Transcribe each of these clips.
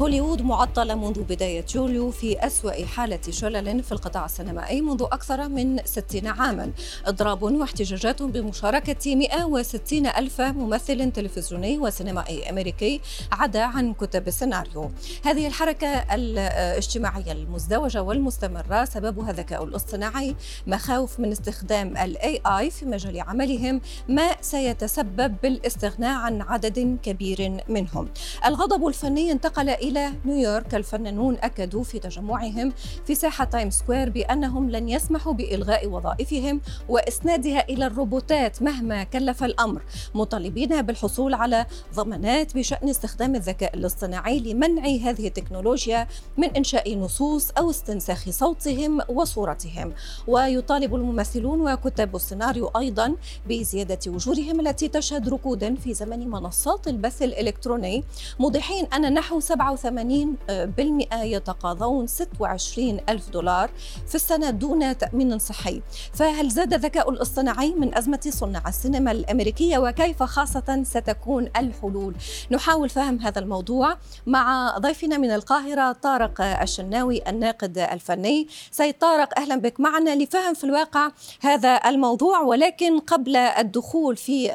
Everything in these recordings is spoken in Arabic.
هوليوود معطلة منذ بداية يوليو في أسوأ حالة شلل في القطاع السينمائي منذ أكثر من 60 عاما. إضراب واحتجاجات بمشاركة 160 ألف ممثل تلفزيوني وسينمائي أمريكي عدا عن كتب السيناريو. هذه الحركة الاجتماعية المزدوجة والمستمرة سببها الذكاء الاصطناعي مخاوف من استخدام ال AI في مجال عملهم ما سيتسبب بالاستغناء عن عدد كبير منهم. الغضب الفني انتقل إلى نيويورك. الفنانون أكدوا في تجمعهم في ساحة تايم سكوير بأنهم لن يسمحوا بإلغاء وظائفهم وإسنادها إلى الروبوتات مهما كلف الأمر مطالبين بالحصول على ضمانات بشأن استخدام الذكاء الاصطناعي لمنع هذه التكنولوجيا من إنشاء نصوص أو استنساخ صوتهم وصورتهم. ويطالب الممثلون وكتاب السيناريو أيضا بزيادة أجورهم التي تشهد ركودا في زمن منصات البث الإلكتروني موضحين أن نحو 87% يتقاضون 26 ألف دولار في السنة دون تأمين صحي. فهل زاد الذكاء الاصطناعي من أزمة صناع السينما الأمريكية؟ وكيف خاصة ستكون الحلول؟ نحاول فهم هذا الموضوع مع ضيفنا من القاهرة طارق الشناوي الناقد الفني. سيد طارق أهلا بك معنا لفهم في الواقع هذا الموضوع ولكن قبل الدخول في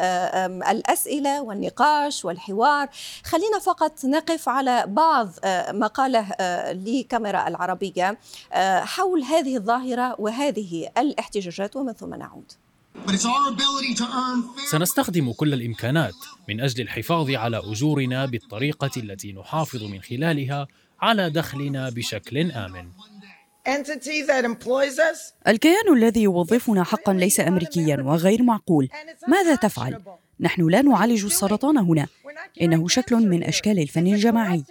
الأسئلة والنقاش والحوار خلينا فقط نقف على بعض آه، ما قاله آه، لكاميرا العربية آه، حول هذه الظاهرة وهذه الاحتجاجات ومن ثم نعود. سنستخدم كل الإمكانات من أجل الحفاظ على أجورنا بالطريقة التي نحافظ من خلالها على دخلنا بشكل آمن. الكيان الذي يوظفنا حقا ليس امريكيا وغير معقول. ماذا تفعل؟ نحن لا نعالج السرطان هنا. إنه شكل من أشكال الفن الجماعي.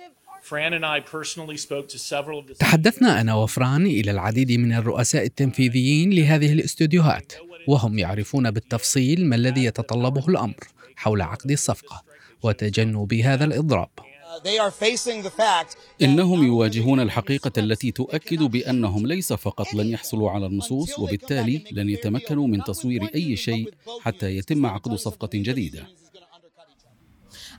تحدثنا أنا وفران إلى العديد من الرؤساء التنفيذيين لهذه الاستوديوهات وهم يعرفون بالتفصيل ما الذي يتطلبه الأمر حول عقد الصفقة وتجنب هذا الإضراب. إنهم يواجهون الحقيقة التي تؤكد بأنهم ليس فقط لن يحصلوا على النصوص وبالتالي لن يتمكنوا من تصوير أي شيء حتى يتم عقد صفقة جديدة.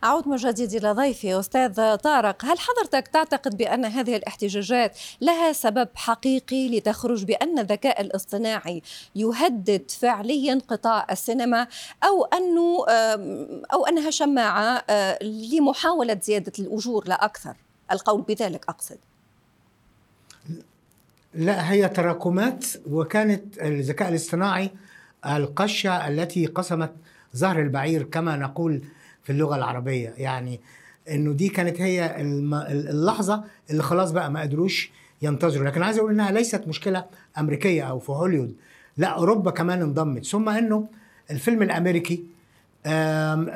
أعود من جديد إلى ضيفي. أستاذ طارق هل حضرتك تعتقد بأن هذه الاحتجاجات لها سبب حقيقي لتخرج بأن الذكاء الاصطناعي يهدد فعليا قطاع السينما أو أنه أو أنها شماعة آه، لمحاولة زيادة الأجور لا أكثر؟ القول بذلك أقصد. لا هي تراكمات وكانت الذكاء الاصطناعي القشة التي قسمت ظهر البعير كما نقول في اللغة العربية. يعني إنه دي كانت هي اللحظة اللي خلاص بقى ما قدروش ينتظروا. لكن عايز أقول إنها ليست مشكلة أمريكية أو في هوليوود لا أوروبا كمان انضمت. ثم إنه الفيلم الأمريكي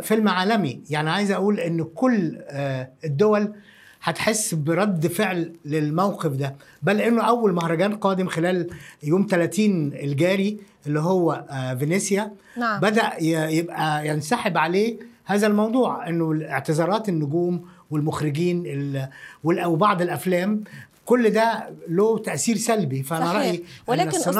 فيلم عالمي. يعني عايز أقول إن كل آه، الدول هتحس برد فعل للموقف ده. بل إنه أول مهرجان قادم خلال يوم 30 الجاري اللي هو آه، فينيسيا. نعم. بدأ يبقى ينسحب عليه هذا الموضوع إنه اعتذارات النجوم والمخرجين وبعض الأفلام كل ده له تأثير سلبي فأنا صحيح. رأيي ولكن أستاذ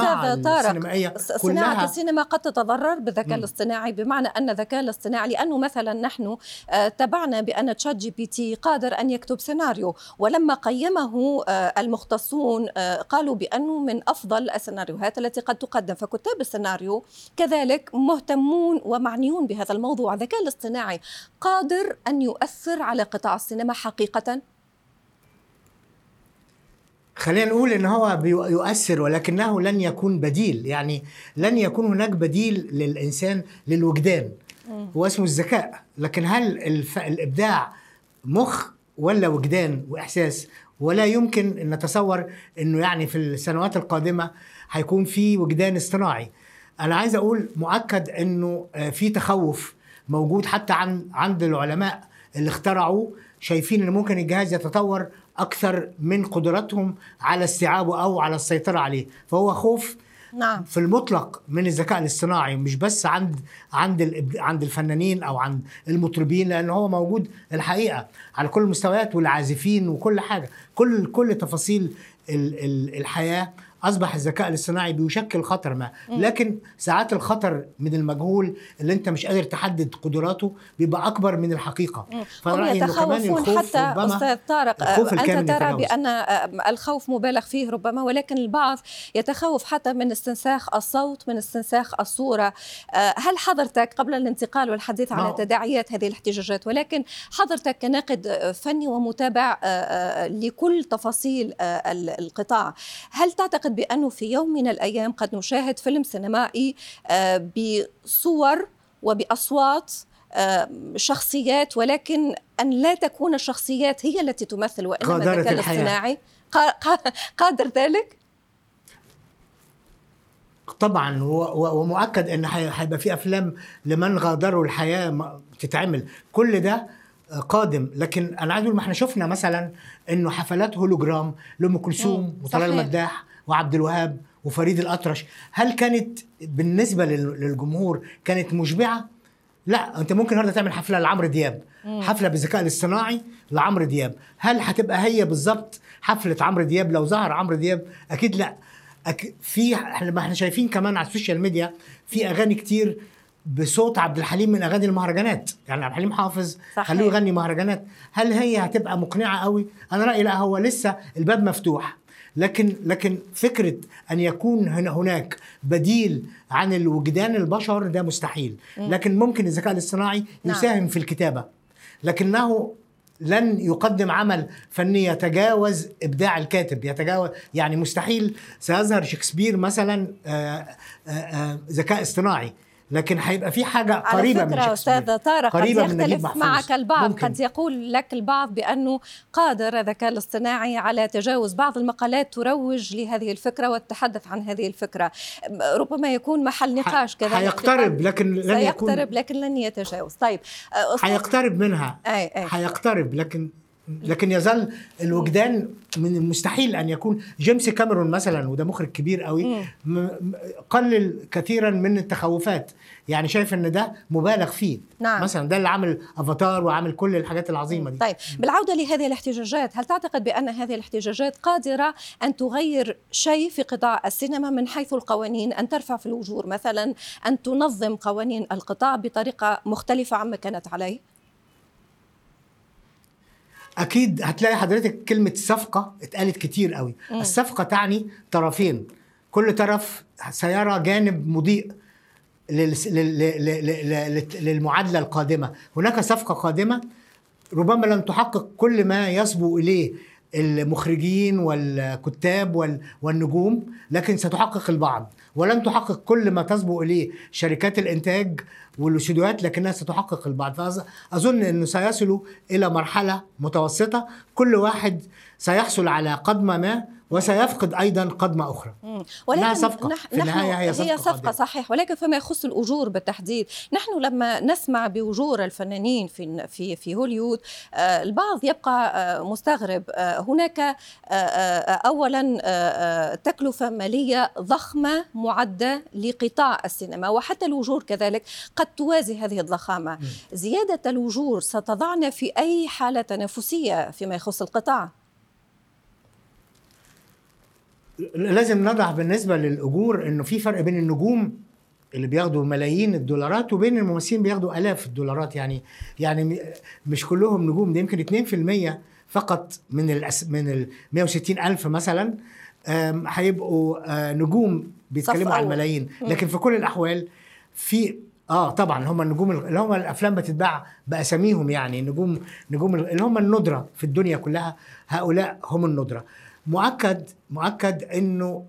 طارق صناعة السينما قد تتضرر بالذكاء الاصطناعي بمعنى أن الذكاء الاصطناعي لأنه مثلا نحن آه، تبعنا بأن ChatGPT قادر أن يكتب سيناريو ولما قيمه آه، المختصون آه، قالوا بأنه من أفضل السيناريوهات التي قد تقدم فكتاب السيناريو كذلك مهتمون ومعنيون بهذا الموضوع. الذكاء الاصطناعي قادر أن يؤثر على قطاع السينما حقيقه؟ خلينا نقول إن هو يؤثر ولكنه لن يكون بديل. يعني لن يكون هناك بديل للإنسان للوجدان. هو اسمه الذكاء. لكن هل الف... الإبداع مخ ولا وجدان وإحساس؟ ولا يمكن إن نتصور إنه يعني في السنوات القادمة هيكون في وجدان اصطناعي. أنا عايز أقول مؤكد إنه آه، في تخوف موجود حتى عن عند العلماء. اللي اخترعوا شايفين إن ممكن الجهاز يتطور أكثر من قدرتهم على استيعابه أو على السيطرة عليه فهو خوف نعم. في المطلق من الذكاء الاصطناعي مش بس عند عند عند الفنانين أو عند المطربين لأن هو موجود الحقيقة على كل المستويات والعازفين وكل حاجة كل كل تفاصيل ال- ال- الحياة أصبح الذكاء الاصطناعي بيشكل خطر ما. لكن ساعات الخطر من المجهول اللي أنت مش قادر تحدد قدراته بيبقى أكبر من الحقيقة. فأنا هم رأيي إنه كمان يتخوفون الخوف حتى ربما أستاذ طارق الخوف أنت ترى. بأن آه، الخوف مبالغ فيه ربما ولكن البعض يتخوف حتى من استنساخ الصوت من استنساخ الصورة. آه، هل حضرتك قبل الانتقال والحديث على نعم. تداعيات هذه الاحتجاجات ولكن حضرتك كناقد فني ومتابع آه، لكل تفاصيل ال- القطاع هل تعتقد بانه في يوم من الأيام قد نشاهد فيلم سينمائي آه، بصور وبأصوات آه، شخصيات ولكن أن لا تكون الشخصيات هي التي تمثل وإنما غادرت الذكاء. الاصطناعي قا- قا- قادر ذلك؟ طبعا ومؤكد إن هي- هيبقى في أفلام لمن غادروا الحياة تتعمل كل ده آه، قادم لكن أنا عايز أقول ما إحنا شفنا مثلا إنه حفلات هولوجرام لأم كلثوم وطلال صحيح. وعبد الوهاب وفريد الأطرش هل كانت بالنسبة لل- للجمهور كانت مشبعة؟ لا أنت ممكن النهارده تعمل حفلة لعمرو دياب حفلة بالذكاء الاصطناعي لعمرو دياب هل هتبقى هي بالظبط حفلة عمرو دياب؟ لو ظهر عمرو دياب أكيد لا. أك... في إحنا ما إحنا شايفين كمان على ال social media في أغاني كتير بصوت عبد الحليم من أغاني المهرجانات يعني عبد الحليم حافظ صحيح. خلوه يغني مهرجانات. هل هي هتبقى مقنعة قوي؟ أنا رأيي لا هو لسه الباب مفتوح. لكن لكن فكرة أن يكون هنا هناك بديل عن الوجدان البشر ده مستحيل. لكن ممكن الذكاء الاصطناعي نعم. يساهم في الكتابة. لكنه لن يقدم عمل فني يتجاوز إبداع الكاتب. يتجاوز يعني مستحيل سيظهر شكسبير مثلا آه، آه، آه، ذكاء اصطناعي. لكن هيبقى في حاجة على قريبة من فكرة شكسبير أستاذ طارق قد من يختلف. معك البعض. ممكن. قد يقول لك البعض بأنه قادر الذكاء الاصطناعي على تجاوز بعض المقالات تروج لهذه الفكرة والتحدث عن هذه الفكرة. ربما يكون محل نقاش كذلك. هيقترب لكن لن يكون سيقترب لكن لن يتجاوز. طيب هيقترب منها. هيقترب لكن لكن يظل الوجدان من المستحيل أن يكون جيمس كاميرون مثلا وده مخرج كبير قوي قلل كثيرا من التخوفات. يعني شايف إن ده مبالغ فيه. نعم. مثلا ده اللي عامل أفاتار وعامل كل الحاجات العظيمة دي. طيب بالعودة لهذه الاحتجاجات هل تعتقد بأن هذه الاحتجاجات قادرة أن تغير شيء في قطاع السينما من حيث القوانين؟ أن ترفع في الأجور مثلا؟ أن تنظم قوانين القطاع بطريقة مختلفة عما كانت عليه؟ أكيد هتلاقي حضرتك كلمة صفقة اتقالت كتير قوي. مم. الصفقة تعني طرفين. كل طرف سيرى جانب مضيء للمعادلة القادمة. هناك صفقة قادمة ربما لن تحقق كل ما يصبو إليه. المخرجين والكتاب وال- والنجوم لكن ستحقق البعض. ولن تحقق كل ما تصبو اليه شركات الإنتاج والاستوديوهات لكنها ستحقق البعض. فاظن أنه سيصلوا إلى مرحلة متوسطة. كل واحد سيحصل على قدمه ما وسيفقد أيضا قدمة أخرى. إنها صفقة. نح- في النهاية هي صفقة هي صفقة قادمة. صحيح ولكن فيما يخص الأجور بالتحديد نحن لما نسمع بأجور الفنانين في في في هوليوود آه، البعض يبقى آه، مستغرب آه، هناك أولا آه، تكلفة مالية ضخمة معدة لقطاع السينما وحتى الأجور كذلك قد توازي هذه الضخامة زيادة الأجور ستضعنا في أي حالة تنافسية فيما يخص القطاع لازم نضع بالنسبة للأجور إنه في فرق بين النجوم اللي بياخدوا ملايين الدولارات وبين الممثلين بياخدوا ألاف الدولارات. يعني يعني مش كلهم نجوم ده يمكن 2% فقط من الأس من ال 160 ألف مثلا هيبقوا آه، نجوم بيتكلموا عن. الملايين لكن في كل الأحوال في آه طبعا هم النجوم اللي هم الأفلام بتتباع بأساميهم يعني نجوم نجوم اللي هم الندرة في الدنيا كلها هؤلاء هم الندرة. مؤكد مؤكد إنه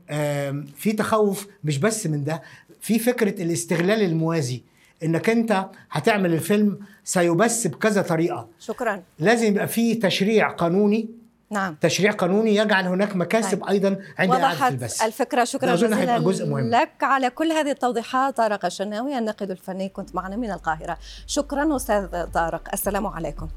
في تخوف مش بس من ده في فكرة الاستغلال الموازي. إنك أنت هتعمل الفيلم سيبث بكذا طريقة. شكرا. لازم يبقى في تشريع قانوني. نعم. تشريع قانوني يجعل هناك مكاسب طيب. أيضا عند اعاده البث. الفكرة. شكرا جزيلا جزء مهم. لك على كل هذه التوضيحات طارق الشناوي الناقد الفني. كنت معنا من القاهرة. شكرا أستاذ طارق. السلام عليكم.